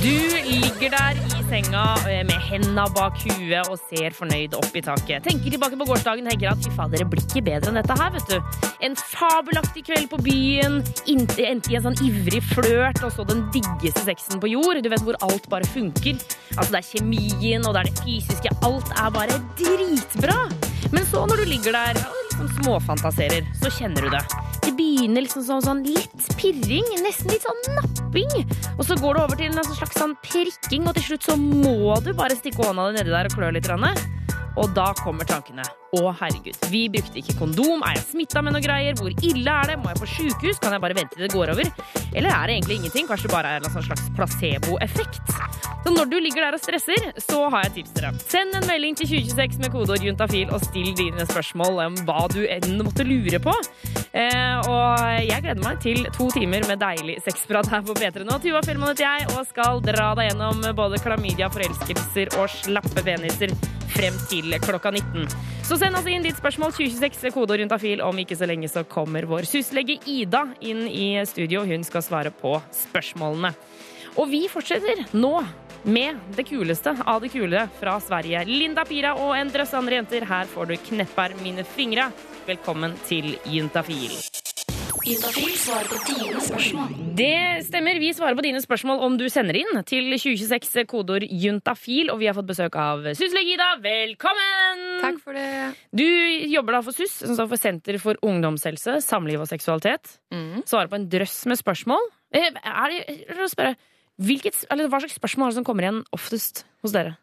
Du ligger der i senga eh, med henda bak huet og ser fornøyd opp i taket. Tenker tilbake på gårsdagen tenker at fy fader, det blir ikke bedre enn dette her, vet du. En fabelaktig kveld på byen, endte i en sånn ivrig flørt og så den diggeste sexen på jord. Du vet hvor alt bare funker. Altså det er kjemien og det er det fysiske. Alt er bare dritbra. Men så når du ligger der og liksom småfantaserer, så kjenner du det. Det begynner liksom sånn, sånn litt pirring, nesten litt sånn napping. Og så går det over til en slags sånn prikking, og til slutt så må du bare stikke hånda di nedi der og klø litt. Og da kommer tankene. Å, herregud, vi brukte ikke kondom. Er jeg smitta med noe greier? Hvor ille er det? Må jeg på sjukehus? Kan jeg bare vente til det går over? Eller er det egentlig ingenting? Kanskje det bare er en slags placeboeffekt? Så når du ligger der og stresser, så har jeg tips til deg. Send en melding til 2026 med kodeord juntafil og still dine spørsmål om hva du enn måtte lure på. Eh, og jeg gleder meg til to timer med deilig sexprat her på P3 nå. Tuva Fellmann heter jeg og skal dra deg gjennom både klamydia, forelskelser og slappe peniser frem til klokka 19. Så send oss inn ditt spørsmål 2026 kode rundt afil. Om ikke så lenge så kommer vår syslege Ida inn i studio. Hun skal svare på spørsmålene. Og vi fortsetter nå med det kuleste av det kule fra Sverige. Linda Pira og en drøss andre jenter. Her får du 'Knepper mine fingre'. Velkommen til Juntafil. Det stemmer. Vi svarer på dine spørsmål om du sender inn til 2026 kodeord juntafil. Og vi har fått besøk av syslege Ida. Velkommen! Takk for det. Du jobber da for SUS, som står for Senter for ungdomshelse, samliv og seksualitet. Mm. Svarer på en drøss med spørsmål. Eh, Er det, spørre, hvilket, eller hva slags spørsmål er det som kommer igjen oftest hos dere?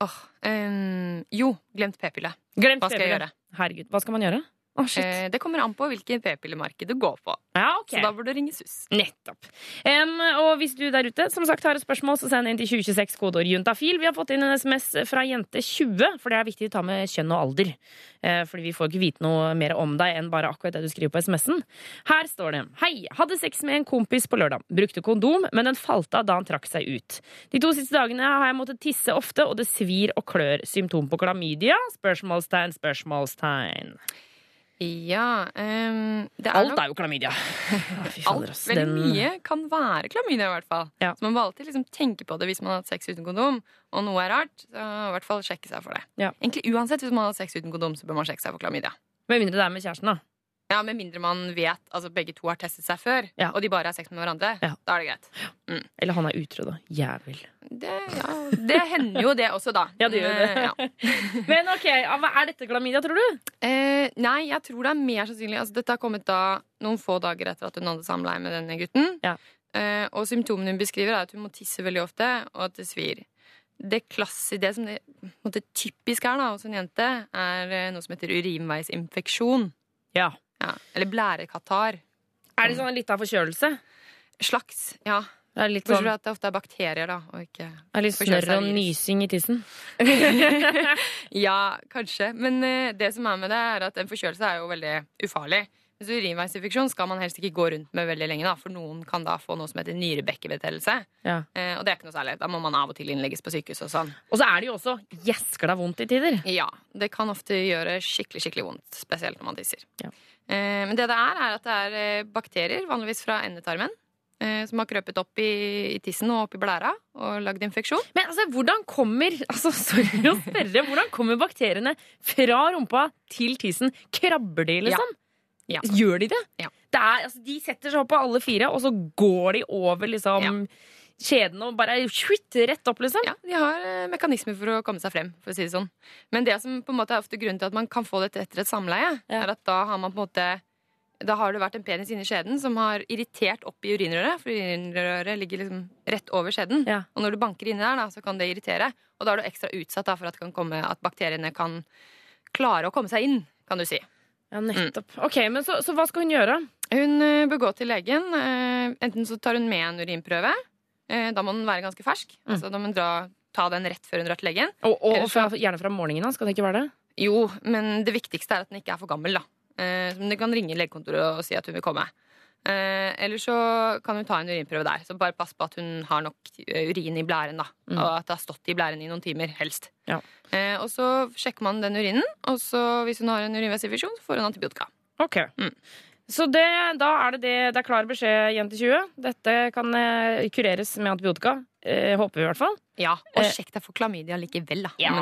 Åh, um, jo, glemt p-pille. Hva skal jeg p-pille. Herregud, hva skal man gjøre? Shit. Eh, det kommer an på hvilket p-pillemarked du går på. ja, ok. Så da burde du ringe SUS. Nettopp. Um, og hvis du der ute som sagt har et spørsmål, så send inn til 2026 kodeord juntafil. Vi har fått inn en SMS fra jente20, for det er viktig å ta med kjønn og alder. Eh, fordi vi får ikke vite noe mer om deg enn bare akkurat det du skriver på SMS-en. Her står det Hei, hadde sex med en kompis på lørdag. Brukte kondom, men den falt av da han trakk seg ut. De to siste dagene har jeg måttet tisse ofte, og det svir og klør. Symptom på klamydia? Spørsmålstegn, spørsmålstegn. Ja, um, det er Alt nok er jo klamydia. Alt, veldig mye kan være klamydia, i hvert fall. Ja. Så man må alltid liksom tenke på det hvis man har hatt sex uten kondom, og noe er rart. Så i hvert fall sjekke seg for det. Ja. Egentlig uansett hvis man har hatt sex uten kondom, så bør man sjekke seg for klamydia. Med mindre det er med kjæresten, da. Ja, Med mindre man vet altså begge to har testet seg før, Ja. og de bare har sex med hverandre. Ja. Da er det greit. Eller han er utro, da. Jævel. Det, ja, det hender jo det også, da. Ja, det gjør det. Men, ja. Men ok, Er dette klamydia, tror du? Eh, nei, jeg tror det er mer sannsynlig altså, Dette har kommet da noen få dager etter at hun hadde samleie med denne gutten. Ja. Eh, og symptomene hun beskriver, er at hun må tisse veldig ofte, og at det svir. Det, klasse, det som det måte, typisk er da, hos en jente, er eh, noe som heter urinveisinfeksjon. Ja. Ja. Eller blærekatarr. Er det sånn litt av forkjølelse? Slags. Ja. Det er litt, Bortsett sånn, fra at det ofte er bakterier, da. Og ikke er litt snørr og nysing i tissen. Ja, kanskje. Men eh, det som er med det, er at en forkjølelse er jo veldig ufarlig. Mens urinveisinfeksjon skal man helst ikke gå rundt med veldig lenge, da, for noen kan da få noe som heter nyrebekkebetennelse. Ja. Eh, og det er ikke noe særlig. Da må man av og til innlegges på sykehus og sånn. Og så er det jo også gjeskla vondt i tider. Ja, det kan ofte gjøre skikkelig, skikkelig vondt. Spesielt når man tisser. Ja. Eh, men det det er, er at det er eh, bakterier, vanligvis fra endetarmen, eh, som har krøpet opp i, i tissen og opp i blæra og lagd infeksjon. Men altså, hvordan kommer altså, sorry å spørre, hvordan kommer bakteriene fra rumpa til tissen? Krabber de, liksom? Ja. Gjør de det? Ja. det er, altså, de setter seg opp på alle fire, og så går de over liksom Ja. kjeden og bare shit, rett opp, liksom? Ja, de har eh, mekanismer for å komme seg frem, for å si det sånn. Men det som på en måte er ofte grunnen til at man kan få dette etter et samleie, Ja. er at da har man på en måte da har det vært en penis inni skjeden som har irritert opp i urinrøret. For urinrøret ligger liksom rett over skjeden. Ja. Og når du banker inni der, da, så kan det irritere. Og da er du ekstra utsatt da, for at, det kan komme, at bakteriene kan klare å komme seg inn, kan du si. Ja, nettopp. Ok, men så, så hva skal hun gjøre? Hun eh, bør gå til legen. eh, Enten så tar hun med en urinprøve. eh, Da må den være ganske fersk. Mm. Altså, da må hun dra, ta den rett før hun drar til legen. Og, og, og fra, gjerne fra morgenen av, skal det ikke være det? Jo, men det viktigste er at den ikke er for gammel, da. Du kan ringe legekontoret og si at hun vil komme. Eh, eller så kan hun ta en urinprøve der. Så bare pass på at hun har nok urin i blæren. da Mm. Og at det har stått i blæren i noen timer, helst. Ja. Eh, og så sjekker man den urinen, og så hvis hun har en urinveisinfeksjon, så får hun antibiotika. Ok. Mm. Så det, da er det det. Det er klar beskjed, jente 20. Dette kan eh, kureres med antibiotika. Eh, håper vi i hvert fall. Ja, Og Eh. sjekk deg for klamydia likevel, da. Ja,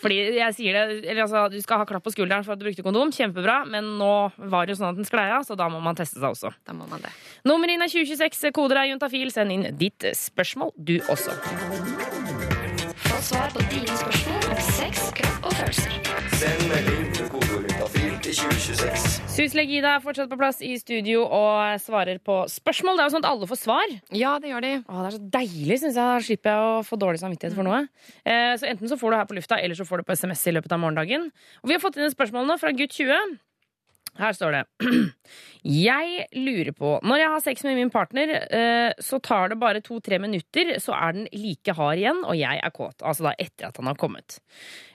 fordi jeg sier det eller altså, Du skal ha klapp på skulderen for at du brukte kondom. Kjempebra. Men nå var det jo sånn at den sklei av, så da må man teste seg også. Da må man det. Nummer inn er 2026. Koder er juntafil. Send inn ditt spørsmål, du også. Få svar på dine spørsmål om sex, kropp og følelser. Send melding 2026. Syslege Ida er fortsatt på plass i studio og svarer på spørsmål. Det er jo sånn at alle får svar. Ja, det gjør de. Å, det er så deilig, syns jeg. Da slipper jeg å få dårlig samvittighet for noe. Eh, så enten så får du her på lufta, eller så får du på SMS i løpet av morgendagen. Og vi har fått inn et spørsmål nå fra gutt 20. Her står det Jeg lurer på Når jeg har sex med min partner, eh, så tar det bare to-tre minutter, så er den like hard igjen, og jeg er kåt. Altså da etter at han har kommet.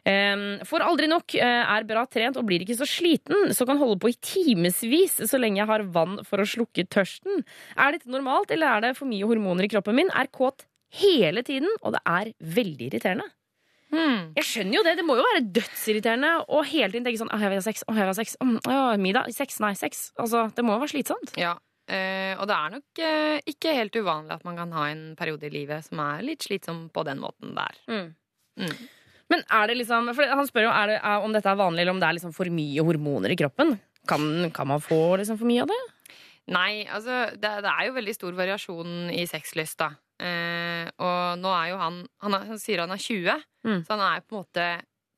For Får aldri nok, eh, er bra trent og blir ikke så sliten, så kan holde på i timevis så lenge jeg har vann for å slukke tørsten. Er dette normalt, eller er det for mye hormoner i kroppen min? Er kåt hele tiden, og det er veldig irriterende. Hmm. Jeg skjønner jo det, det må jo være dødsirriterende å hele tiden tenke sånn Å, jeg vil ha sex, å, jeg vil ha sex, mm, å, middag, sex, nei, sex. Altså, det må jo være slitsomt. Ja. Eh, og det er nok eh, ikke helt uvanlig at man kan ha en periode i livet som er litt slitsom på den måten der. Mm. Men er det liksom For han spør jo er det, er, om dette er vanlig, eller om det er liksom for mye hormoner i kroppen. Kan, kan man få liksom for mye av det? Nei, altså det, det er jo veldig stor variasjon i sexlyst, da. Eh, og nå er jo han Han, er, han sier han er 20, Mm. så han er på en måte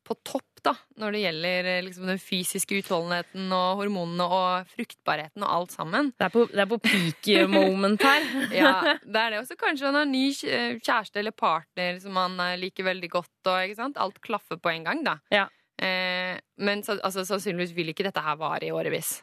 på topp da når det gjelder eh, liksom, den fysiske utholdenheten og hormonene og fruktbarheten og alt sammen. Det er på, det er på peak moment her. Ja, det er det. Og så kanskje han har ny kjæreste eller partner som han eh, liker veldig godt. Og? Alt klaffer på en gang, da. Ja. Eh, men så, altså, sannsynligvis vil ikke dette her vare i årevis.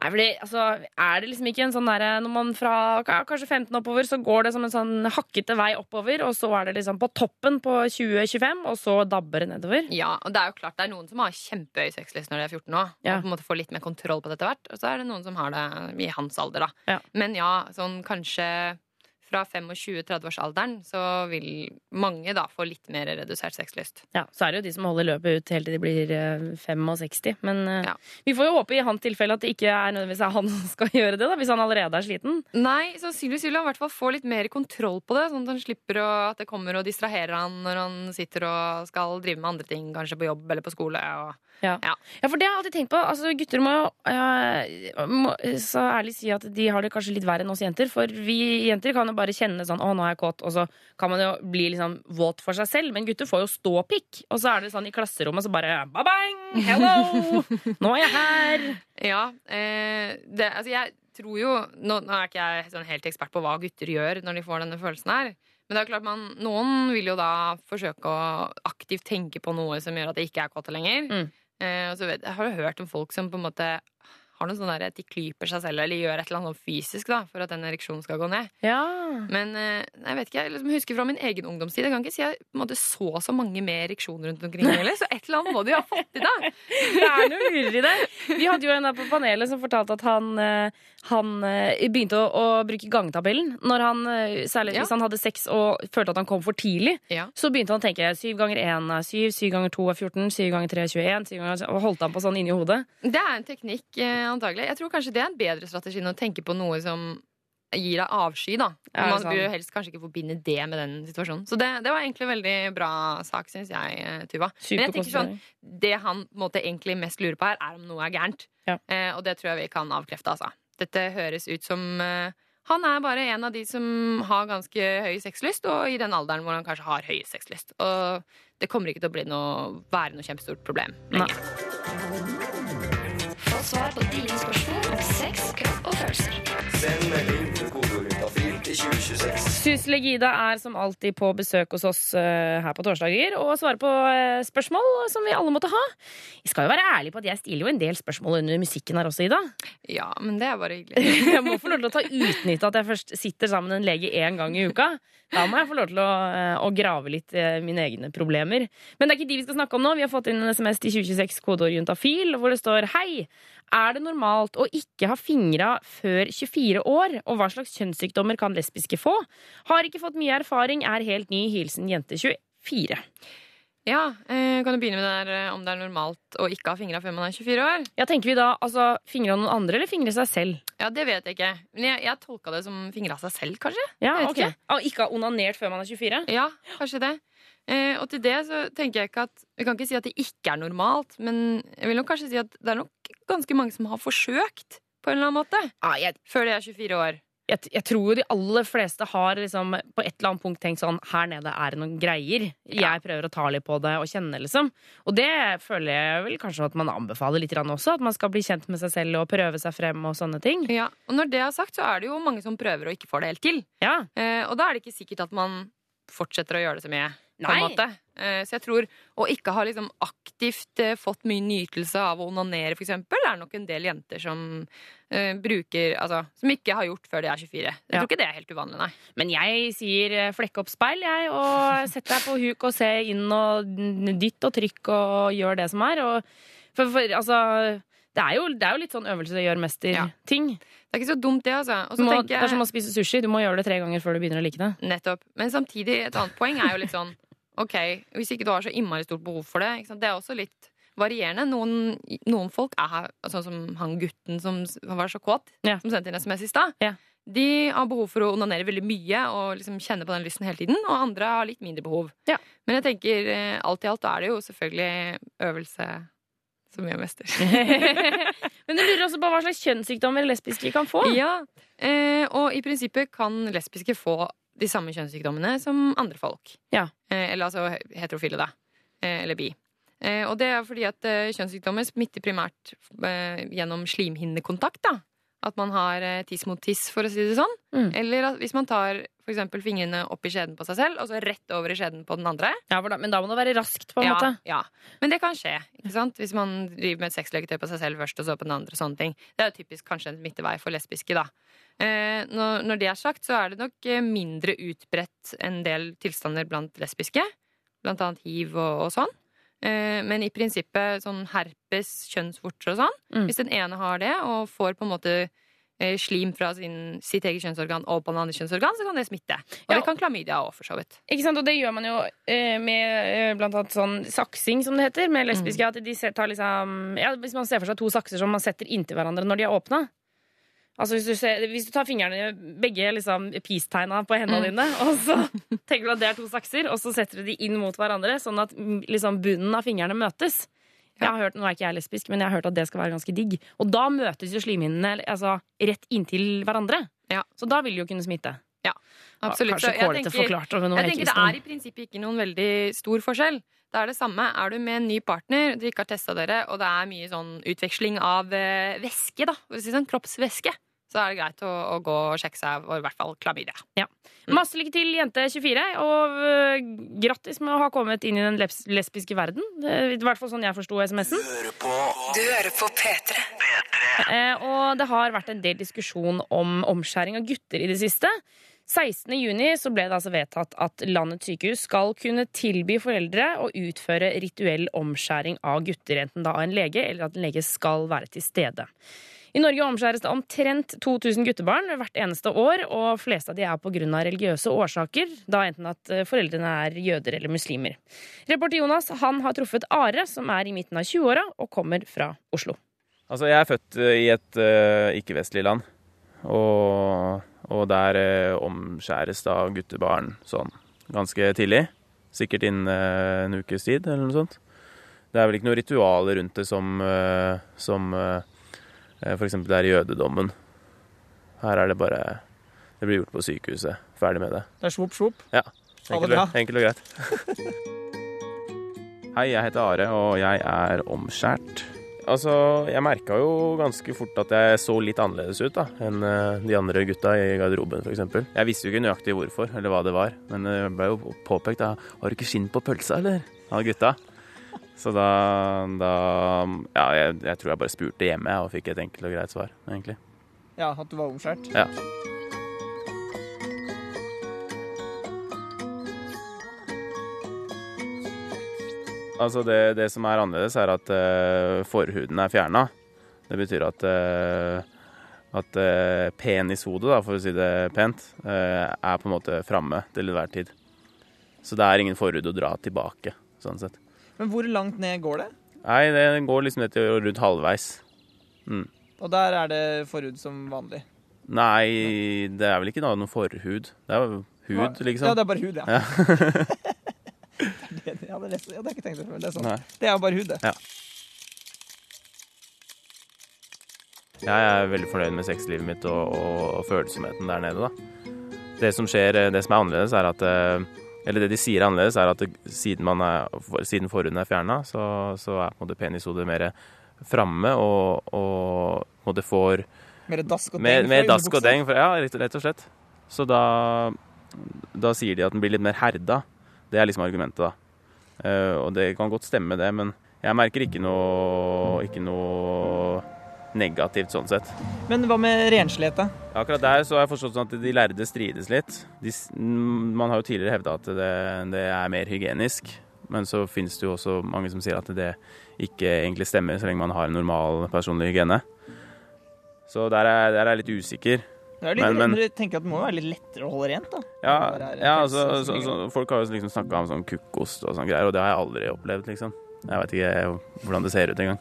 Nei, fordi, altså, er det liksom ikke en sånn derre Når man fra kanskje 15 oppover, så går det som en sånn hakkete vei oppover, og så er det liksom på toppen på 2025, og så dabber det nedover? Ja, og det er jo klart det er noen som har kjempehøy sexlyst når de er 14 nå, Ja. og på en måte får litt mer kontroll på det etter hvert. Og så er det noen som har det i hans alder, da. Ja. Men ja, sånn kanskje fra 25-30-årsalderen så vil mange da få litt mer redusert sexlyst. Ja, Så er det jo de som holder løpet ut helt til de blir eh, 65. Men eh, Ja. vi får jo håpe i hans tilfelle at det ikke er nødvendigvis er han som skal gjøre det, da, hvis han allerede er sliten. Nei, sannsynligvis vil han i hvert fall få litt mer kontroll på det, sånn at han slipper å, at det kommer og distraherer han når han sitter og skal drive med andre ting, kanskje på jobb eller på skole. Og... Ja. Ja. ja, for det har jeg alltid tenkt på. Altså, gutter må jo eh, må, så ærlig si at de har det kanskje litt verre enn oss jenter. For vi jenter kan jo bare kjenne sånn 'Å, nå er jeg kåt', og så kan man jo bli liksom våt for seg selv. Men gutter får jo ståpikk. Og så er det sånn i klasserommet så bare ba-bang! Hello! Nå er jeg her! Ja, eh, det, altså jeg tror jo Nå, nå er ikke jeg sånn helt ekspert på hva gutter gjør når de får denne følelsen her. Men det er klart man, noen vil jo da forsøke å aktivt tenke på noe som gjør at det ikke er kåte lenger. Mm. Eh, og så vet, jeg har jo hørt om folk som på en måte har noe sånn at de klyper seg selv eller gjør et eller annet sånn fysisk da, for at den ereksjonen skal gå ned. Ja. Men eh, jeg vet ikke, jeg liksom husker fra min egen ungdomstid. Jeg kan ikke si jeg måte så så mange med ereksjoner rundt omkring heller. Så et eller annet må de ha fått i, da. Det er noe lurer i det. Vi hadde jo en der på panelet som fortalte at han, eh, han eh, begynte å, å bruke gangtabellen. Når han, eh, særlig Ja. hvis han hadde sex og følte at han kom for tidlig. Ja. Så begynte han å tenke syv ganger én er syv, syv ganger to er 14, syv ganger tre er 21. Syv ganger, og holdt han på sånn inni hodet. Det er en teknikk, eh, antagelig. Jeg tror kanskje det er en bedre strategi enn å tenke på noe som gir deg avsky, da. Ja, Man burde helst kanskje ikke forbinde det med den situasjonen. Så det, det var egentlig en veldig bra sak, syns jeg, Tuva. Men jeg tenker sånn, det han måtte, egentlig mest lurer på her, er om noe er gærent. Ja. Eh, og det tror jeg vi kan avkrefte, altså. Dette høres ut som eh, han er bare en av de som har ganske høy sexlyst, og i den alderen hvor han kanskje har høy sexlyst. Og det kommer ikke til å bli noe, være noe kjempestort problem Nei. lenger. Få svar på dine spørsmål om sex, kropp og følelser. Send melding til kodeord juntafil til til 2026. Susle Gida er som alltid på besøk hos oss eh, her på torsdager og svarer på eh, spørsmål som vi alle måtte ha. Jeg skal jo være ærlig på at jeg stiller jo en del spørsmål under musikken her også, Ida. Ja, men det er bare hyggelig. Jeg må få lov til å ta utnytte at jeg først sitter sammen med en lege én gang i uka. Da må jeg få lov til å, eh, å grave litt mine egne problemer. Men det er ikke de vi skal snakke om nå. Vi har fått inn en SMS til 2026 kodeord juntafil hvor det står Hei, er det normalt å ikke ha fingra før 24 år? Og hva slags kjønnssykdommer kan lesbiske få? Har ikke fått mye erfaring, er helt ny. Hilsen jente 24. Ja, eh, Kan du begynne med det der eh, om det er normalt å ikke ha fingra før man er 24 år? Ja, tenker vi da altså fingra noen andre, eller fingre seg selv? Ja, Det vet jeg ikke. Men jeg, jeg tolka det som fingra seg selv, kanskje. Ja, ok. ikke. Og ikke ha onanert før man er 24? Ja, kanskje det. Eh, og til det så tenker jeg ikke at Vi kan ikke si at det ikke er normalt, men jeg vil nok kanskje si at det er nok ganske mange som har forsøkt på en eller annen måte Ah, jeg, før de er 24 år. jeg, jeg tror de aller fleste har liksom på et eller annet punkt tenkt sånn Her nede er det noen greier. Jeg prøver å ta litt på det og kjenne, liksom. Og det føler jeg vel kanskje at man anbefaler litt også. At man skal bli kjent med seg selv og prøve seg frem og sånne ting. Ja, og når det er sagt, så er det jo mange som prøver og ikke får det helt til. Ja. Eh, og da er det ikke sikkert at man fortsetter å gjøre det så mye. På en måte. Eh, så jeg tror å ikke ha liksom aktivt eh, fått mye nytelse av å onanere, eksempel, er nok en del jenter som uh, bruker Altså, som ikke har gjort før de er 24. Jeg Ja. tror ikke det er helt uvanlig, nei. Men jeg sier flekke opp speil, jeg, og sett deg på huk og se inn og dytt og trykk og gjør det som er. Og for, for altså det er, jo, det er jo litt sånn øvelse gjør mester-ting. Det er ikke så dumt, det, altså. Du må- jeg... Det er som å spise sushi. Du må gjøre det tre ganger før du begynner å like det. Nettopp. Men samtidig, et annet poeng er jo litt sånn OK, hvis ikke du har så innmari stort behov for det, det er også litt varierende. Noen, noen folk er sånn som han gutten som var så kåt, Ja. som sendte inn SMS i stad. Ja. De har behov for å onanere veldig mye og liksom kjenne på den lysten hele tiden. Og andre har litt mindre behov. Ja. Men jeg tenker eh, alt i alt da er det jo selvfølgelig øvelse som jeg mester. Men du lurer også på hva slags kjønnssykdommer lesbiske kan få? Ja, eh, og i prinsippet kan lesbiske få de samme kjønnssykdommene som andre folk. Ja. Eh, eller altså heterofile, da. Eh, eller bi. Eh, og det er fordi at eh, kjønnssykdommer smitter primært eh, gjennom slimhinnekontakt. da. At man har eh, tiss mot tiss, for å si det sånn. Mm. Eller at hvis man tar for eksempel fingrene opp i skjeden på seg selv, og så rett over i skjeden på den andre. Ja, men da må det være raskt, på en ja, måte. ja. Men det kan skje. ikke sant? Hvis man driver med et sexleketøy på seg selv først, og så på den andre. sånne ting. Det er jo typisk kanskje en midtevei for lesbiske. da. Eh, når, når det er sagt, så er det nok eh, mindre utbredt en del tilstander blant lesbiske. Blant annet hiv og, og sånn. Eh, men i prinsippet sånn herpes, kjønnsvorter og sånn. Mm. Hvis den ene har det, og får på en måte eh, slim fra sin, sitt eget kjønnsorgan og på den andre kjønnsorgan, så kan det smitte. Og Ja. det kan klamydia òg, for så vidt. Ikke sant? Og det gjør man jo eh, med blant annet sånn saksing, som det heter, med lesbiske. At de tar liksom ja, Hvis man ser for seg to sakser som man setter inntil hverandre når de er åpna. Altså hvis du, ser, hvis du tar fingrene begge liksom peace-tegna på hendene Mm. dine, og så tenker du at det er to sakser, og så setter du de inn mot hverandre, sånn at mm, liksom bunnen av fingrene møtes. Jeg har hørt, Nå er ikke jeg lesbisk, men jeg har hørt at det skal være ganske digg. Og da møtes jo slimhinnene altså, rett inntil hverandre. Ja. Så da vil det jo kunne smitte. Absolutt. Så Kanskje tenker- forklart over noe Jeg tenker Det er i prinsippet ikke noen veldig stor forskjell. Det er det samme. Er du med en ny partner, dere ikke har testa dere, og det er mye sånn utveksling av eh, væske, da, for å si sånn, kroppsvæske, så er det greit å, å gå og sjekke seg for i hvert fall klamydia. Masse lykke til, jente 24, og uh, grattis med å ha kommet inn i den les lesbiske verden. Eh, I hvert fall sånn jeg forsto SMS-en. Du hører på P3. Uh, og det har vært en del diskusjon om omskjæring av gutter i det siste. 16. juni så ble det altså vedtatt at landets sykehus skal kunne tilby foreldre å utføre rituell omskjæring av gutter, enten da av en lege eller at en lege skal være til stede. I Norge omskjæres det omtrent 2000 guttebarn hvert eneste år, og fleste av de er pga. religiøse årsaker, da enten at eh, foreldrene er jøder eller muslimer. Reporter Jonas han har truffet Are, som er i midten av 20-åra og kommer fra Oslo. Altså, jeg er født eh, i et uh, ikke-vestlig land, og, og der eh, omskjæres da guttebarn sånn ganske tidlig. Sikkert innen eh, en ukes tid, eller noe sånt. Det er vel ikke noe ritualer rundt det som, eh, som eksempel det er i jødedommen. Her er det bare Det blir gjort på sykehuset. Ferdig med det. Det er svopp, svopp. Ja. Enkelt, og- enkelt og greit. Hei, jeg heter Are, og jeg er omskjært. Altså, jeg merka jo ganske fort at jeg så litt annerledes ut da, enn eh, de andre gutta i garderoben f.eks. Jeg visste jo ikke nøyaktig hvorfor, eller hva det var, men det ble jo påpekt da Har du ikke skinn på pølsa, eller? Av gutta. Så da, da Ja, jeg, jeg tror jeg bare spurte hjemme og fikk et enkelt og greit svar, egentlig. Ja, at du var omskjært? Ja. Altså det, det som er annerledes, er at uh, forhuden er fjerna. Det betyr at, uh, at uh, penishodet, da, for å si det pent, er på en måte framme til enhver tid. Så det er ingen forhud å dra tilbake, sånn sett. Men hvor langt ned går det? Nei, det går liksom ned til rundt halvveis. Mm. Og der er det forhud som vanlig? Nei, det er vel ikke noe, forhud. Det er hud, liksom. Ja, det er bare hud, ja. ja, det, ja, det har jeg ikke tenkt over. Det er. Nei. det er jo bare hud, det. Ja. Jeg er veldig fornøyd med sexlivet mitt og, og, og følsomheten der nede, da. Det som skjer, det som er annerledes, er at eh, Eller det de sier er annerledes, er at siden, man er, siden forhuden er fjerna, så, så er på en måte penishodet mer framme og, og på en måte får Mer dask og deng. Mer, dask og deng, ja, rett og slett. Så da, da sier de at den blir litt mer herda. Det er liksom argumentet, da. Eh, og det kan godt stemme, det, men jeg merker ikke noe, ikke noe negativt sånn sett. Men hva med renslighet, da? Akkurat der så har jeg forstått sånn at de lærde strides litt. De, man har jo tidligere hevda at det, det er mer hygienisk, men så finnes det jo også mange som sier at det ikke egentlig stemmer, så lenge man har en normal personlig hygiene. Så der er, der er jeg litt usikker. Det litt, Men- men- dere tenker at det må være litt lettere å holde rent, da. Ja, ja altså, så, så folk har jo liksom snakka om sånn kukkost og sånn greier, og det har jeg aldri opplevd, liksom. Jeg veit ikke hvordan det ser ut engang.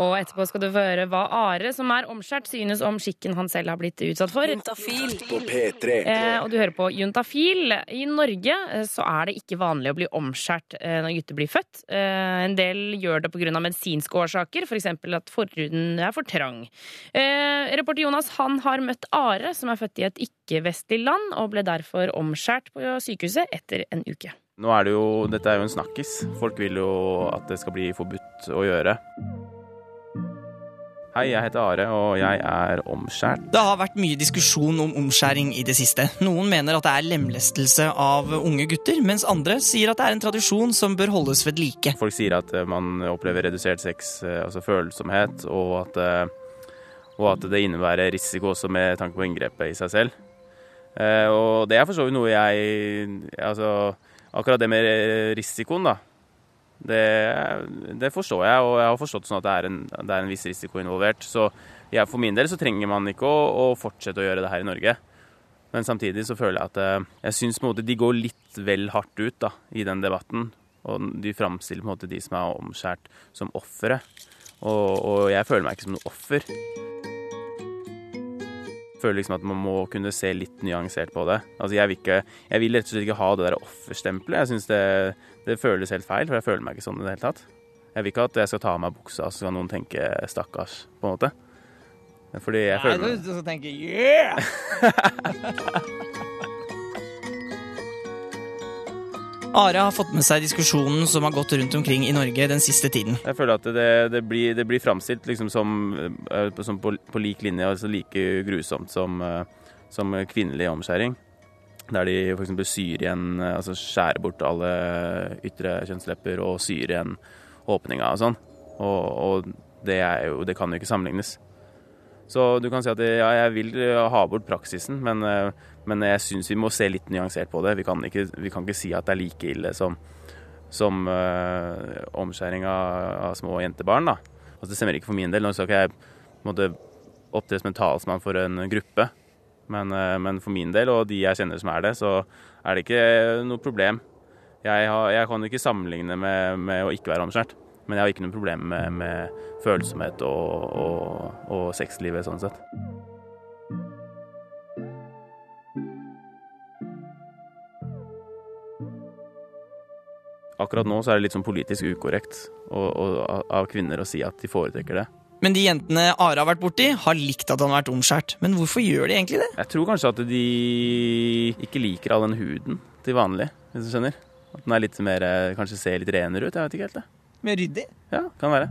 Og etterpå skal du få høre hva Are, som er omskjært, synes om skikken han selv har blitt utsatt for. På P3. Eh, og du hører på Juntafil. I Norge eh, så er det ikke vanlig å bli omskjært eh, når gutter blir født. Eh, en del gjør det pga. medisinske årsaker, f.eks. at forhuden er for trang. Eh, reporter Jonas han har møtt Are, som er født i et ikke-vestlig land, og ble derfor omskjært på sykehuset etter en uke. Nå er det jo Dette er jo en snakkis. Folk vil jo at det skal bli forbudt å gjøre. Hei, jeg heter Are, og jeg er omskjært. Det har vært mye diskusjon om omskjæring i det siste. Noen mener at det er lemlestelse av unge gutter, mens andre sier at det er en tradisjon som bør holdes ved like. Folk sier at eh, man opplever redusert sex, eh, altså følsomhet, og at, eh, og at det innebærer risiko også med tanke på inngrepet i seg selv. Og det er for så vidt noe jeg Altså, akkurat det med risikoen, da. Det, det forstår jeg, og jeg har forstått sånn at det er en, det er en viss risiko involvert. Så jeg, for min del så trenger man ikke å, å fortsette å gjøre det her i Norge. Men samtidig så føler jeg at eh, jeg syns de går litt vel hardt ut da, i den debatten. Og de framstiller på en måte de som er omskjært, som ofre. Og, og jeg føler meg ikke som noe offer. Føler liksom at man må kunne se litt nyansert på det. Altså jeg vil, ikke, jeg vil rett og slett ikke ha det der offerstempelet. Jeg synes det, det føles helt feil, for jeg føler meg ikke sånn i det hele tatt. Jeg vil ikke at jeg skal ta av meg buksa, så skal noen tenke 'stakkars', på en måte. Fordi jeg Nei, føler Nei, du skal tenke yeah! Are har fått med seg diskusjonen som har gått rundt omkring i Norge den siste tiden. Jeg føler at det, det blir, det blir framstilt liksom som, eh, som på, på lik linje, altså like grusomt som, eh, som kvinnelig omskjæring. Der de f.eks. syr igjen, eh, altså skjærer bort alle ytre kjønnslepper og syr igjen åpninga og sånn. Og, og det, jo, det kan jo ikke sammenlignes. Så du kan si at ja, jeg vil ha bort praksisen, men, men jeg syns vi må se litt nyansert på det. Vi kan ikke, vi kan ikke si at det er like ille som, som uh, omskjæring av, av små jentebarn. da. Altså, det stemmer ikke for min del. Nå skal ikke jeg på opptre som en talsmann for en gruppe, men, uh, men for min del, og de jeg kjenner som er det, så er det ikke noe problem. Jeg, har, jeg kan ikke sammenligne med, med å ikke være omskjært, men jeg har ikke noe problem med, med følsomhet og, og, og sexlivet sånn sett. Akkurat nå så er det litt sånn politisk ukorrekt og, og, av kvinner å si at de foretrekker det. Men de jentene Are har vært borti, har likt at han har vært omskjært. Men hvorfor gjør de egentlig det? Jeg tror kanskje at de ikke liker all den huden til vanlig, hvis du skjønner. At den er litt mer, kanskje ser litt renere ut. Jeg vet ikke helt det. Mer ryddig. Ja, kan være.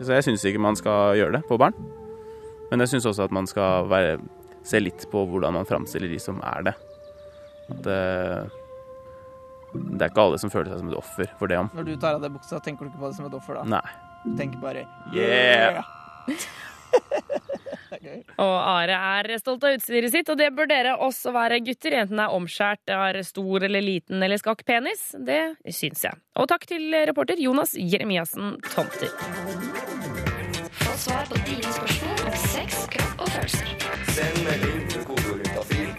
Så jeg syns ikke man skal gjøre det på barn. Men jeg syns også at man skal være, se litt på hvordan man framstiller de som er det. At det, det er ikke alle som føler seg som et offer for det om. Når du tar av deg buksa, tenker du ikke på det som et offer da? Nei. Du tenker bare Yeah! Og Are er stolt av utstyret sitt, og det bør dere også være, gutter. Enten det er omskjært, er stor eller liten eller skakk penis. Det syns jeg. Og takk til reporter Jonas Jeremiassen Tomter. Få svar på dine spørsmål om sex, kropp og følelser. Send melding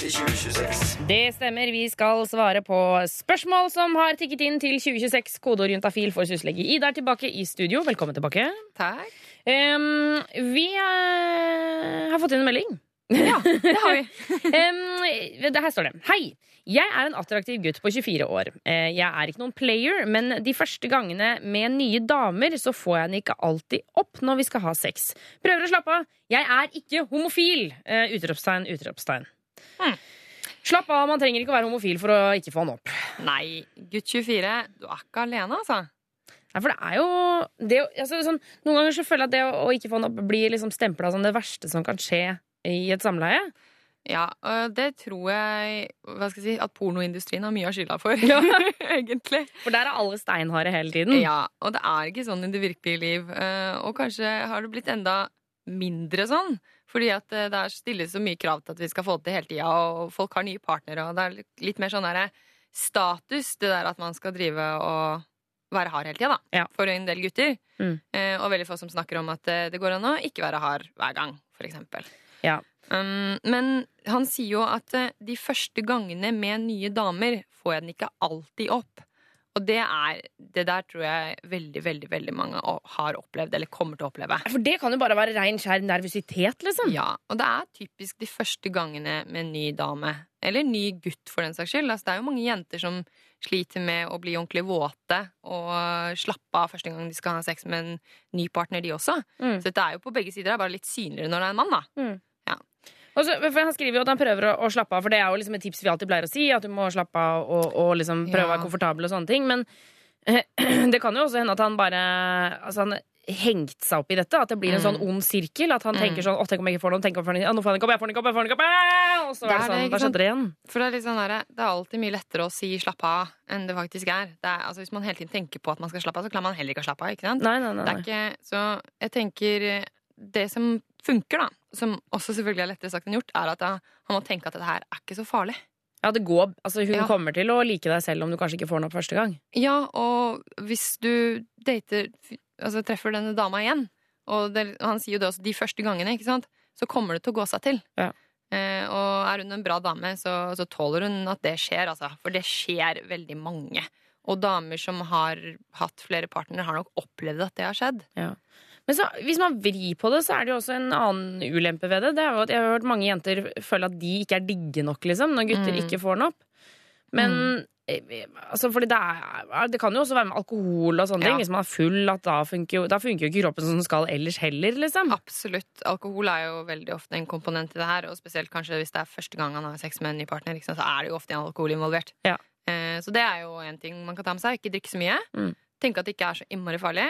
Det stemmer, vi skal svare på spørsmål som har tikket inn til 2026. Kodeord juntafil for syslege Ida er tilbake i studio. Velkommen tilbake. Takk. Um, vi uh, har fått inn en melding. Ja, det har vi. um, her står det. Hei! Jeg er en attraktiv gutt på 24 år. Eh, Jeg er ikke noen player, men de første gangene med nye damer så får jeg den ikke alltid opp når vi skal ha sex. Prøver å slappe av. Jeg er ikke homofil! Uh, Utropstegn, utropstegn. Hmm. Slapp av, man trenger ikke å være homofil for å ikke få han opp. Nei, gutt 24, du er ikke alene, altså. Nei, for det er jo det, altså, sånn, Noen ganger så føler jeg at det å, ikke få han opp blir liksom stempla som det verste som kan skje i et samleie. Ja, det tror jeg jeg si, at pornoindustrien har mye av skylda for. Ja. Egentlig. For der er alle steinharde hele tiden. Ja, og det er ikke sånn i det virkelige liv. eh, Og kanskje har det blitt enda mindre sånn. Fordi at eh, det stilles så mye krav til at vi skal få det til hele tida, og folk har nye partnere, og det er litt- litt mer sånn derre status, det der at man skal drive og være hard hele tida, da. Ja. For en del gutter. Mm. Eh, Og veldig få som snakker om at eh, det går an å ikke være hard hver gang, for eksempel. Ja. Um, men han sier jo at eh, de første gangene med nye damer får jeg den ikke alltid opp. Og det er Det der tror jeg veldig, veldig veldig mange har opplevd, eller kommer til å oppleve. For det kan jo bare være rein skjær nervøsitet, liksom. Ja, og det er typisk de første gangene med en ny dame. Eller ny gutt, for den saks skyld. Altså, det er jo mange jenter som sliter med å bli ordentlig våte og slappe av første gang de skal ha sex med en ny partner, de også. Mm. Så dette er jo på begge sider, det er bare litt synligere når det er en mann, da. Og så, for Han skriver jo at han prøver å, å slappe av, for det er jo liksom et tips vi alltid pleier å si. At du må slappe av og, og liksom prøve å være komfortabel og sånne ting. Men eh, det kan jo også hende at han bare Altså han hengt seg opp i dette. At det blir en Mm. sånn ond sirkel. At han Mm. tenker sånn Å, tenk om jeg ikke får noe. Tenk om jeg får noen, Ja, jeg får den jeg får ah!» Og så er det sånn, da skjedde det igjen. For det er sånn der, det er alltid mye lettere å si 'slapp av' enn det faktisk er. Det er altså, hvis man hele tiden tenker på at man skal slappe av, så klarer man heller ikke å slappe av. ikke sant? Nei, nei, nei. Det ikke, så jeg tenker Det som funker, da, som også selvfølgelig er lettere sagt enn gjort, er at han må tenke at dette her er ikke så farlig. Ja, det går, altså Hun Ja. kommer til å like deg selv om du kanskje ikke får den opp første gang. Ja, og hvis du dater Altså treffer denne dama igjen, og det, han sier jo det også de første gangene, ikke sant, så kommer det til å gå seg til. Ja. Eh, og er hun en bra dame, så, så tåler hun at det skjer, altså. For det skjer veldig mange. Og damer som har hatt flere partnere, har nok opplevd at det har skjedd. Men så, hvis man vrir på det, så er det jo også en annen ulempe ved det. Det er jo at Jeg har hørt mange jenter føle at de ikke er digge nok, liksom, når gutter Mm. ikke får den opp. Men mm. altså, fordi det, er, det kan jo også være med alkohol og sånne Ja. ting. Hvis man er full, at da funker jo, da funker jo ikke kroppen som den skal ellers heller, liksom. Absolutt. Alkohol er jo veldig ofte en komponent i det her, og spesielt kanskje hvis det er første gang han har sex med en ny partner, liksom, så er det jo ofte alkohol involvert. Ja. Eh, så det er jo en ting man kan ta med seg. Ikke drikke så mye. Mm. Tenke at det ikke er så innmari farlig.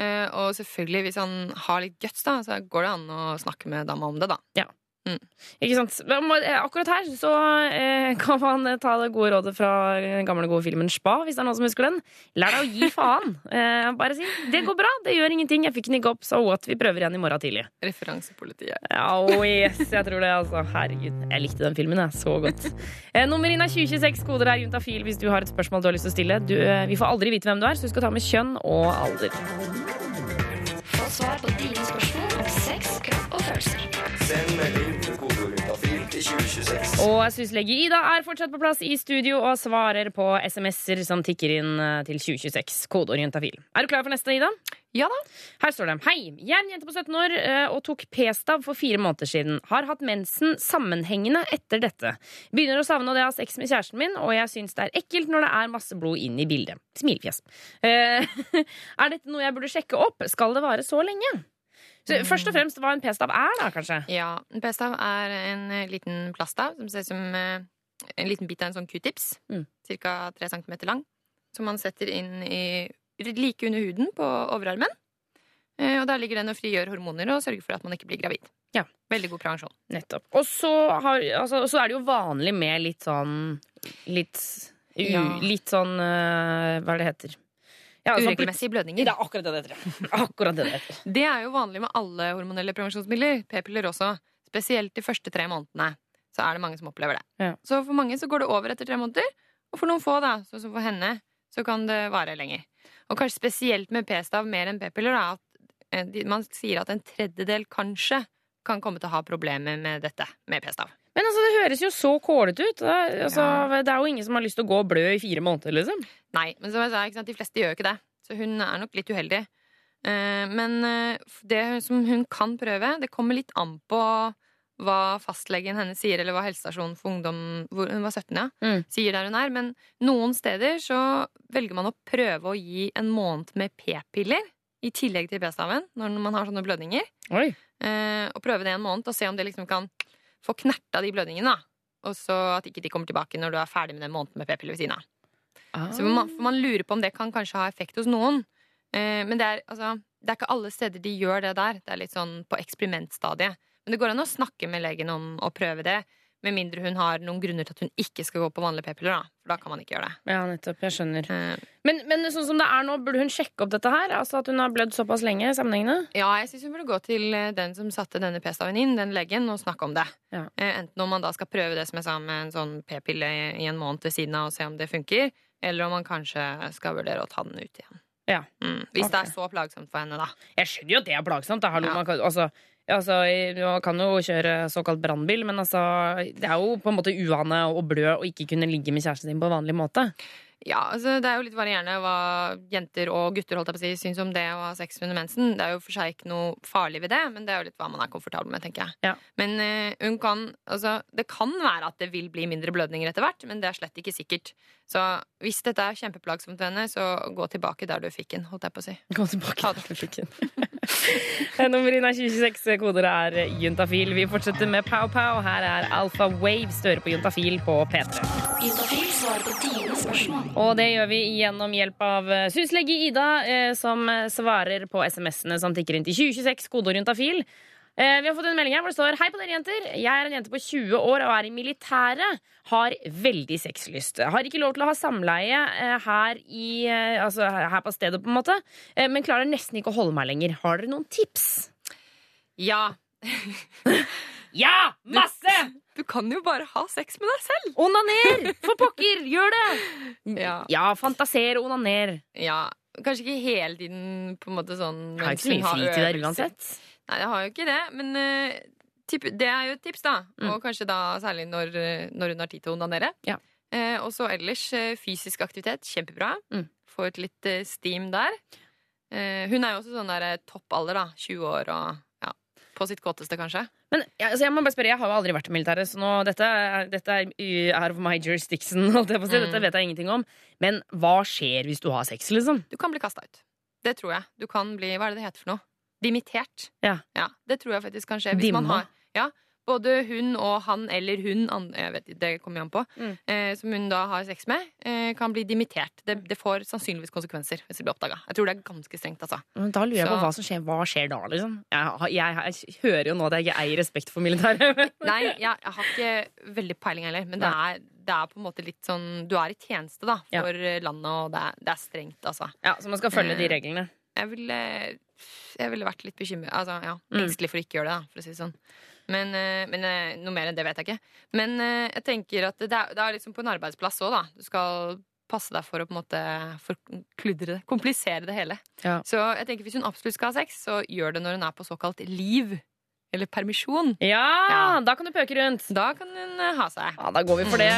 Eh, og selvfølgelig, hvis han har litt guts, da, så går det an å snakke med dama om det, da. Ikke sant? Men eh, Akkurat her så eh, kan man eh, ta det gode rådet fra den gamle gode filmen Spa, hvis det er noen som husker den. Lær deg å gi faen. Eh, bare si 'det går bra, det gjør ingenting, jeg fikk den ikke opp, so what, vi prøver igjen i morgen tidlig'. Referansepolitiet. Ja, oh yes, jeg tror det, altså. Herregud, jeg likte den filmen, jeg. Så godt. Eh, nummer inn er 2026. Koder er juntafil hvis du har et spørsmål du har lyst til å stille. Du, eh, vi får aldri vite hvem du er, så du skal ta med kjønn og alder. Få svar på dine spørsmål om sex, kropp og følelser. Send melding juntafil jeg 2026. Og syslege Ida er fortsatt på plass i studio og svarer på SMS-er som tikker inn eh, til 2026. Kodeorienta fil. Er du klar for neste, Ida? Ja da. Her står det Hei, jeg er en jente på 17 år eh, og tok p-stav for fire måneder siden. Har hatt mensen sammenhengende etter dette. Begynner å savne det å ha sex med kjæresten min, og jeg syns det er ekkelt når det er masse blod inn i bildet. Smilefjes. Eh, er dette noe jeg burde sjekke opp? Skal det vare så lenge? Så, først og fremst hva en p-stav er, da, kanskje? Ja, en p-stav er en eh, liten plaststav som ser ut som eh, en liten bit av en sånn q-tips. Mm. Cirka 3 cm lang. som man setter inn i like under huden på overarmen. Eh, Og der ligger den og frigjør hormoner og sørger for at man ikke blir gravid. Ja. Veldig god prevensjon. Nettopp. Og så, har, altså, så er det jo vanlig med litt sånn Litt, u, Ja. litt sånn Hva er det heter? Ja, altså, Uregelmessige blødninger. Det er akkurat det det heter. Akkurat det det heter. Det er jo vanlig med alle hormonelle prevensjonsmidler. P-piller også. Spesielt de første tre månedene. Så er det mange som opplever det. Ja. Så for mange så går det over etter tre måneder. Og for noen få, da, sånn som for henne, så kan det vare lenger. Og kanskje spesielt med p-stav mer enn p-piller, da, at eh, man sier at en tredjedel kanskje kan komme til å ha problemer med dette med p-stav. Men altså, det høres jo så kålete ut. Altså, det er jo ingen som har lyst til å gå og blø i fire måneder, liksom. Nei, men som jeg sa, ikke sant, de fleste gjør jo ikke det. Så hun er nok litt uheldig. Eh, men eh, det som hun kan prøve, det kommer litt an på hva fastlegen hennes sier, eller hva helsestasjonen for ungdom hvor, Hun var 17, ja. Mm. Sier der hun er. Men noen steder så velger man å prøve å gi en måned med p-piller i tillegg til p-staven når man har sånne blødninger. Oi. Eh, og prøve det en måned og se om det liksom kan få knerta de blødningene. da. Og så at ikke de kommer tilbake når du er ferdig med den måneden med p-piller ved siden av. Så man, man lurer på om det kan kanskje ha effekt hos noen. Eh, men det er, altså, det er ikke alle steder de gjør det der. Det er litt sånn på eksperimentstadiet. Men det går an å snakke med legen om å prøve det. Med mindre hun har noen grunner til at hun ikke skal gå på vanlige p-piller. da. For da kan man ikke gjøre det. Ja, nettopp. Jeg skjønner. Eh, Men, men sånn som det er nå, burde hun sjekke opp dette her? Altså At hun har blødd såpass lenge sammenhengende? ja, jeg syns hun burde gå til eh, den som satte denne p-staven inn, den legen, og snakke om det. Ja. Eh, enten om man da skal prøve det som jeg sa med en sånn p-pille i en måned til siden av og se om det funker, eller om man kanskje skal vurdere å ta den ut igjen. Ja. Mm. Hvis det er så plagsomt for henne, da. Jeg skjønner jo at det er plagsomt. Hallo, Ja. man, kan, altså, altså, man kan jo kjøre såkalt brannbil, men altså, det er jo på en måte uane og blø å ikke kunne ligge med kjæresten din på vanlig måte. Ja, altså Det er jo litt varierende hva jenter og gutter holdt jeg på å si, syns om det å ha sex under mensen. Det er jo for seg ikke noe farlig ved det, men det er jo litt hva man er komfortabel med, tenker jeg. Ja. Men uh, hun kan Altså, det kan være at det vil bli mindre blødninger etter hvert, men det er slett ikke sikkert. Så hvis dette er kjempeplagsomt for henne, så gå tilbake der du fikk den, holdt jeg på å si. Gå tilbake der du fikk trafikken. Nummeret inn er 2026, koder er juntafil. Vi fortsetter med Pow Pow. Her er Alpha Wave støre på juntafil på P3. Juntafil svarer på dine spørsmål. Og det gjør vi gjennom hjelp av eh, syslege Ida, eh, som svarer på SMS-ene som tikker inn til 2026, kodeord juntafil. Eh, Vi har fått en melding her hvor det står Hei på dere jenter. Jeg er en jente på 20 år og er i militæret. Har veldig sexlyst. Har ikke lov til å ha samleie eh, her, i, eh, altså her på stedet, på en måte. Men klarer nesten ikke å holde meg lenger. Har dere noen tips? Ja! Ja! Masse! Du kan jo bare ha sex med deg selv! Onaner! For pokker! Gjør det! Ja. Ja, fantaser og onaner. ja. Kanskje ikke hele tiden på en måte sånn har ikke så mye fritid der uansett. Nei, jeg har jo ikke det, men uh, det er jo et tips, da. Mm. Og kanskje da særlig når, eh, når hun har tid til å onanere. Ja. Uh, og så ellers uh, fysisk aktivitet. Kjempebra. Mm. Få ut litt steam der. Hun er jo også sånn der topp alder, da. 20 år og ja, på sitt kåteste, kanskje. Men altså, jeg må bare spørre, jeg har jo aldri vært i militæret, så nå, dette, dette er out of my jurisdiction. Holdt jeg på å si. Mm. Dette vet jeg ingenting om. Men hva skjer hvis du har sex, liksom? Du kan bli kasta ut. Det tror jeg. Du kan bli Hva er det det heter for noe? Dimittert. Ja. Det tror jeg faktisk kan skje. Hvis man har ja, både hun og han eller hun, jeg vet, det kommer jo an på, Mm. eh, som hun da har sex med, eh, kan bli dimittert. Det, det får sannsynligvis konsekvenser hvis det blir oppdaga. Jeg tror det er ganske strengt, altså. Men Da lurer jeg på hva som skjer. Hva skjer da, liksom? Jeg, jeg, jeg hører jo nå at jeg ikke eier respekt for militæret. Nei, jeg, jeg har ikke veldig peiling heller, men det er, det er på en måte litt sånn Du er i tjeneste, da, Ja. for landet, og det er, det er strengt, altså. ja, Så man skal følge de Eh, reglene. Jeg ville, jeg ville vært litt bekymret Altså, ja, Mm. engstelig for å ikke gjøre det, da, for å si det sånn. Men, eh, men eh, noe mer enn det vet jeg ikke. Men eh, jeg tenker at det er, det er liksom på en arbeidsplass òg, da. Du skal passe deg for å på en måte forkludre det. Komplisere det hele. Ja. Så jeg tenker hvis hun absolutt skal ha sex, så gjør det når hun er på såkalt liv. Eller permisjon. Ja, Ja. da kan du pøke rundt. Da kan hun eh, ha seg. Ja, Da går vi for det.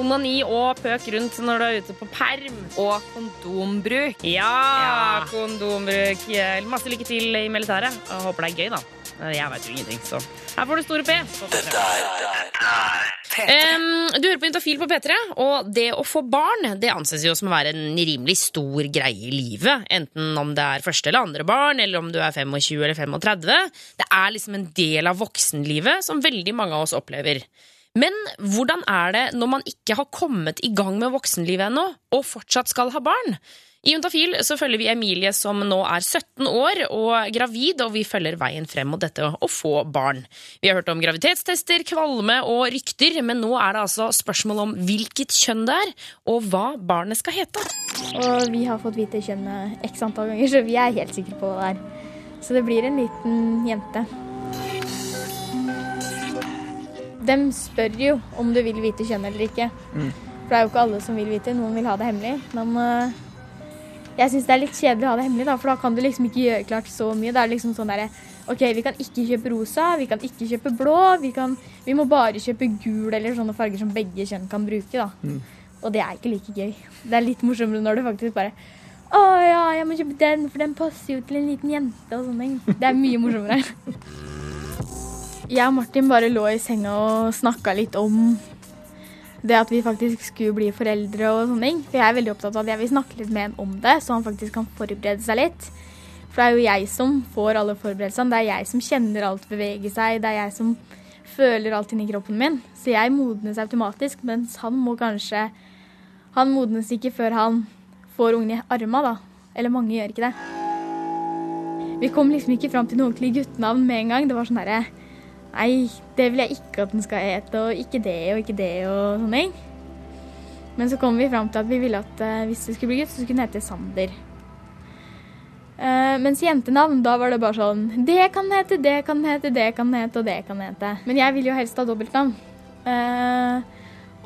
Onani og pøk rundt når du er ute på perm. Og kondombruk. Ja, Ja. kondombruk. Masse lykke til i militæret. Jeg håper det er gøy, da. Jeg vet jo ingenting, så her får du store P. Dette er Em, du hører på Juntafil på P3, og det å få barn det anses jo som å være en rimelig stor greie i livet. Enten om det er første eller andre barn, eller om du er 25 eller 35. Det er liksom en del av voksenlivet som veldig mange av oss opplever. Men hvordan er det når man ikke har kommet i gang med voksenlivet ennå, og fortsatt skal ha barn? I Juntafil så følger vi Emilie som nå er 17 år og gravid, og vi følger veien frem mot dette å få barn. Vi har hørt om graviditetstester, kvalme og rykter, men nå er det altså spørsmål om hvilket kjønn det er, og hva barnet skal hete. Og vi har fått vite kjønnet x antall ganger, så vi er helt sikre på hva det er. Så det blir en liten jente. De spør jo om du vil vite kjønn eller ikke. For det er jo ikke alle som vil vite. Noen vil ha det hemmelig. Men øh, jeg syns det er litt kjedelig å ha det hemmelig, da, for da kan du liksom ikke gjøre klart så mye. Det er liksom sånn derre OK, vi kan ikke kjøpe rosa, vi kan ikke kjøpe blå. Vi, kan, vi må bare kjøpe gul eller sånne farger som begge kjønn kan bruke, da. Og det er ikke like gøy. Det er litt morsommere når du faktisk bare Å ja, jeg må kjøpe den, for den passer jo til en liten jente og sånne ting. Det er mye morsommere. Jeg og Martin bare lå i senga og snakka litt om det at vi faktisk skulle bli foreldre og sånne ting. For jeg er veldig opptatt av at jeg vil snakke litt med ham om det, så han faktisk kan forberede seg litt. For det er jo jeg som får alle forberedelsene. Det er jeg som kjenner alt bevege seg. Det er jeg som føler alt inni kroppen min. Så jeg modnes automatisk, mens han må kanskje Han modnes ikke før han får ungen i arma, da. Eller mange gjør ikke det. Vi kom liksom ikke fram til noe ordentlig guttenavn med en gang. Det var sånn derre Nei, det vil jeg ikke at den skal hete, og ikke det og ikke det og sånne ting. Men så kom vi fram til at vi ville at eh, hvis det skulle bli gutt, så skulle den hete Sander. Uh, mens jentenavn, da var det bare sånn Det kan hete, det kan hete, det kan hete, og det kan hete. Men jeg vil jo helst ha dobbeltnavn. Uh,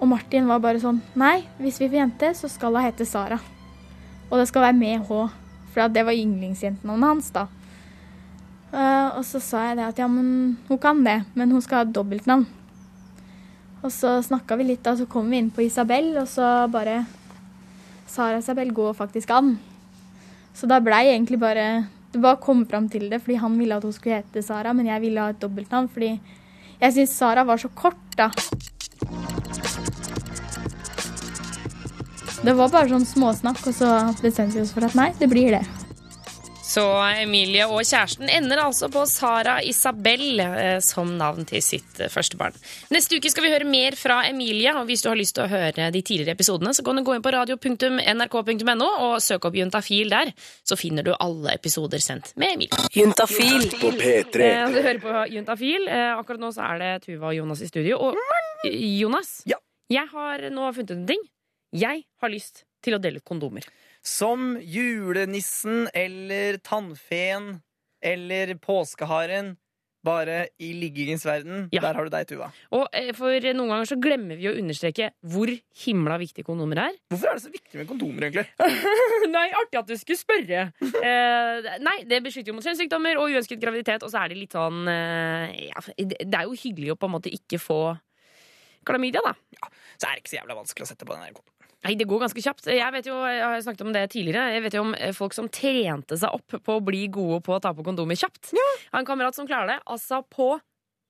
og Martin var bare sånn Nei, hvis vi får jente, så skal hun hete Sara. Og det skal være med H. For det var yndlingsjentenavnet hans, da. Eh, og så sa jeg det at ja, men hun kan det, men hun skal ha dobbeltnavn. Og så snakka vi litt, da, så kom vi inn på Isabel, og så bare Sara Isabel går faktisk an. Så da blei egentlig bare Det bare å komme fram til det, fordi han ville at hun skulle hete Sara, men jeg ville ha et dobbeltnavn fordi jeg syns Sara var så kort, da. Det var bare sånn småsnakk, og så bestemte vi oss for at nei, det blir det. Så Emilie og kjæresten ender altså på Sara Isabel eh, som navn til sitt eh, første barn. Neste uke skal vi høre mer fra Emilie, og hvis du har lyst til å høre de tidligere episodene, så kan du gå inn på radio.nrk.no og søke opp Juntafil der, så finner du alle episoder sendt med Emilie. Juntafil på P3. Eh, du hører på Juntafil. Akkurat nå så er det Tuva og Jonas i studio. Og Jonas, Ja. jeg har nå funnet ut en ting. Jeg har lyst til å dele ut kondomer. Som julenissen eller tannfeen eller påskeharen. Bare i liggingens verden. Ja. Der har du deg, Tuva. Og eh, for noen ganger så glemmer vi å understreke hvor himla viktig kondomer er. Hvorfor er det så viktig med kondomer, egentlig? nei, artig at du skulle spørre. Eh, nei, det beskytter jo mot kjønnssykdommer og uønsket graviditet, og så er det litt sånn eh, ja, Det er jo hyggelig å på en måte ikke få klamydia, da. Ja, Så er det ikke så jævla vanskelig å sette på den her. Nei, det går ganske kjapt. Jeg vet jo, jeg har snakket om det tidligere. Jeg vet jo om eh, folk som trente seg opp på å bli gode på å ta på kondomer kjapt. Jeg har en kamerat som klarer det altså på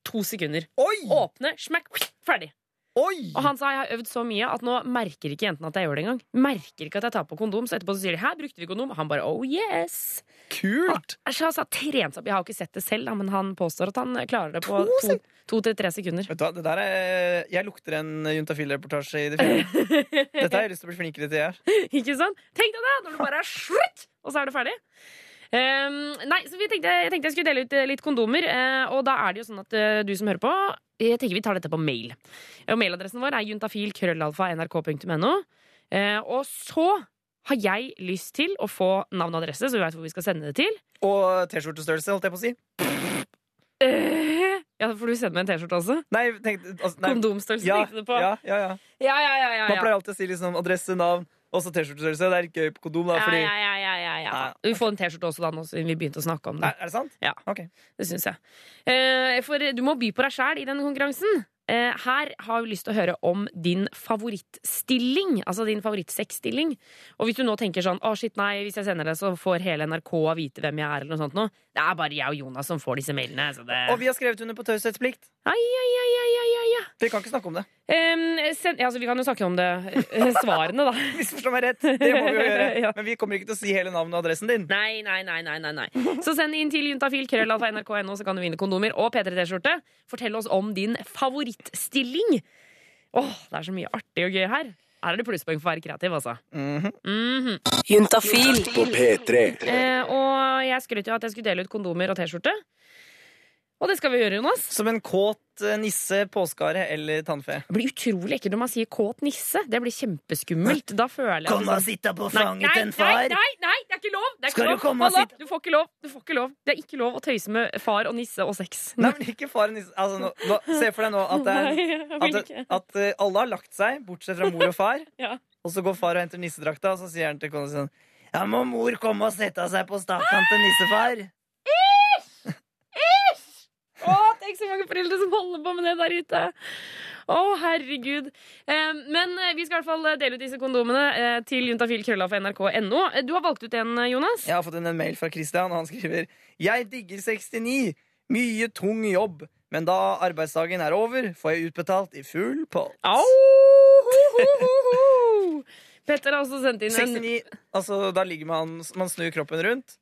to sekunder. Oi! Åpne, smakk, ferdig. Oi! Og han sa jeg har øvd så mye at nå merker ikke jentene at jeg gjør det engang. Merker ikke at jeg tar på kondom, så etterpå så sier de 'her brukte vi kondom'. Han bare 'oh yes'. Kult! Han, altså, trent opp. Jeg har jo ikke sett det selv, men han påstår at han klarer det på to, to til tre sekunder. Vet du hva, det der er Jeg lukter en Juntafil-reportasje i det fine. Dette har jeg lyst til å bli flinkere til. Jeg. Ikke sant? Tenk deg det! Når du bare er slutt, og så er det ferdig. Ehm, nei, så vi tenkte, Jeg tenkte jeg skulle dele ut eh, litt kondomer. Uh, og da er det jo sånn at uh, du som hører på, jeg tenker vi tar dette på mail. Og Mailadressen vår er juntafil.krøllalfa.nrk.no. Uh, og så har jeg lyst til å få navn og adresse, så vi vet hvor vi skal sende det til. Og T-skjortestørrelse, holdt jeg på å si. Ja, Får du sende meg en T-skjorte også? Nei, tenk, altså, nei. Kondomstørrelse Ja, tenkte du på? ja, ja, ja. ja, ja, ja, ja, Man pleier alltid å si liksom adresse, navn, og så T-skjortestørrelse. Det er ikke på kondom, da, fordi ja, ja, ja, ja, ja. Vi får en T-skjorte også, da, nå siden vi begynte å snakke om det. Er, er det sant? Ja. okay. Det syns jeg. Eh, for du må by på deg sjæl i denne konkurransen. Eh, her har vi lyst til å høre om din favorittstilling. Altså din favorittsexstilling. Og hvis du nå tenker sånn Å, shit, nei, hvis jeg sender det, så får hele NRK vite hvem jeg er, eller noe sånt noe. Det er bare jeg og Jonas som får disse mailene. Så det Og vi har skrevet under på taushetsplikt. Ai, ai, ai, ai, ai, ai. Vi kan ikke snakke om det. Um, send, ja, altså, vi kan jo snakke om det. eh, Svarene, da. Misforstå meg rett. Det må vi jo gjøre. Ja. Men vi kommer ikke til å si hele navnet og adressen din. Nei, nei, nei, nei, nei, nei. Så send inn til juntafil, krøllalfa, nrk.no, så kan du vinne kondomer og P3T-skjorte. Fortell oss om din favorittstilling. Åh, det er så mye artig og gøy her. Her er det plusspoeng for å være kreativ, altså. Mhm. Juntafil på P3. Eh, og jeg skrøt jo at jeg skulle dele ut kondomer og T-skjorte. Og det skal vi gjøre, Jonas. Som en kåt eh, nisse, påskare eller tannfe. Det blir utrolig ekkelt når man sier kåt nisse. Det blir kjempeskummelt. Da føler jeg Kom og sitte på fanget til en far. Nei, nei, nei, det er ikke lov! Det er ikke du lov. og sitte- Du får ikke lov. Du får ikke lov. Det er ikke lov å tøyse med far og nisse og sex. Nei, men ikke far og nisse. Altså, nå, nå, se for deg nå at, det er, at, at eh, alle har lagt seg, bortsett fra mor og far. Ja. Og så går far og henter nissedrakta, og så sier han til kona sånn Ja, må mor komme og sette seg på stakkanten til nissefar? Tenk så mange foreldre som holder på med det der ute. Å, herregud. Eh, men eh, vi skal i hvert fall dele ut disse kondomene eh, til juntafil.krølla.nrk.no. Eh, Du har valgt ut en, eh, Jonas. Jeg har fått inn en mail fra Christian, og han skriver Jeg digger 69. Mye tung jobb. Men da arbeidsdagen er over, får jeg utbetalt i full pott. Au! Ho, ho, ho, ho. Petter har også sendt inn en 69, altså da ligger man Man snur kroppen rundt.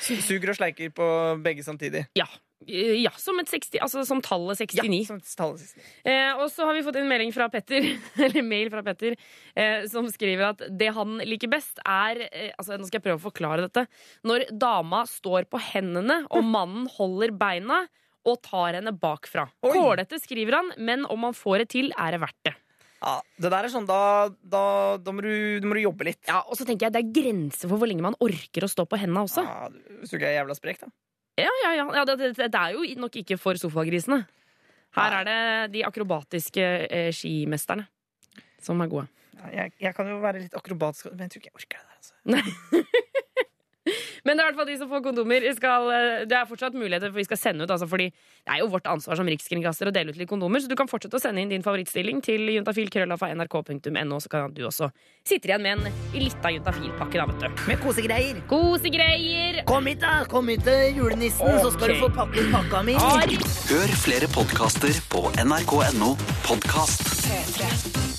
Suger og sleiker på begge samtidig. Ja. Eh, Ja, som, et 60, altså som tallet 69. Ja, som tallet 69. Eh, og så har vi fått en melding fra Petter, eller mail fra Petter, eh, som skriver at det han liker best, er eh, altså Nå skal jeg prøve å forklare dette. Når dama står på hendene, og mannen holder beina og tar henne bakfra. Kålete, skriver han, men om han får det til, er det verdt det. Ja, det der er sånn, da, da, da må, du, da må du jobbe litt. Ja, Og så tenker jeg det er grenser for hvor lenge man orker å stå på hendene også. Ja, Hvis du ikke er jævla sprek, da. Ja, ja, ja. ja det, det, det er jo nok ikke for sofagrisene. Her er det de akrobatiske eh, skimesterne som er gode. Jeg, jeg kan jo være litt akrobatisk, men jeg tror ikke jeg orker det der. Altså. Men det er i hvert fall de som får kondomer. Skal, eh, det er fortsatt muligheter for vi skal sende ut, altså, fordi det er jo vårt ansvar som rikskringkaster å dele ut litt kondomer, så du kan fortsette å sende inn din favorittstilling til juntafil.krølla.nrk.no, så kan du også sitte igjen med en lita juntafilpakke, da, vet du. Med kosegreier. Kosegreier! Kom hit, da! Kom hit til julenissen, så skal du få pakket pakka mi. Hør flere podkaster på nrk.no podkast. P3.